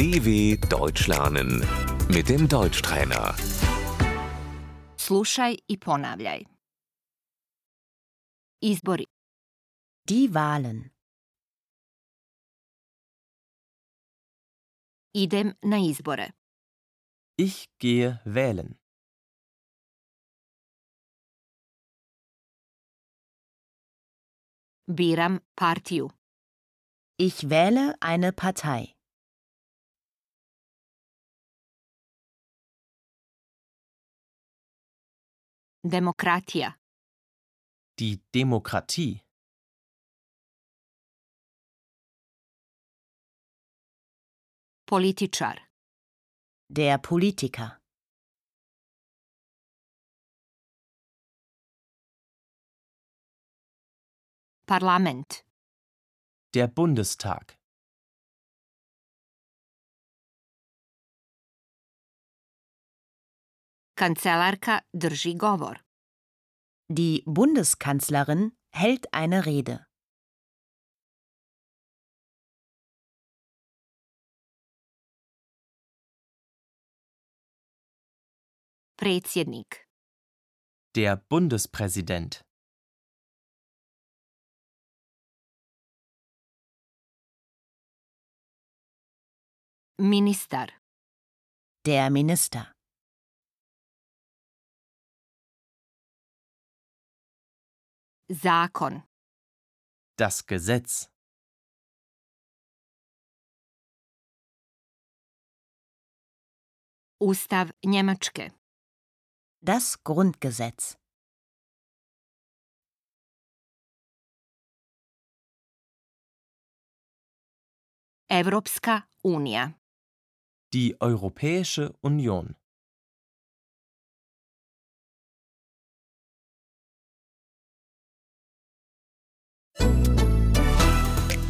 DW Deutsch lernen mit dem Deutschtrainer. Slušaj i ponavljaj. Izbori. Die Wahlen. Idem na izbore. Ich gehe wählen. Biram partiju. Ich wähle eine Partei. Demokratija. Die Demokratie. Političar. Der Politiker. Parlament. Der Bundestag. Kancelarka drži govor. Die Bundeskanzlerin hält eine Rede. Predsjednik. Der Bundespräsident. Ministar. Der Minister. Zakon. Das Gesetz. Ustav Njemačke. Das Grundgesetz. Evropska unija. Die Europäische Union.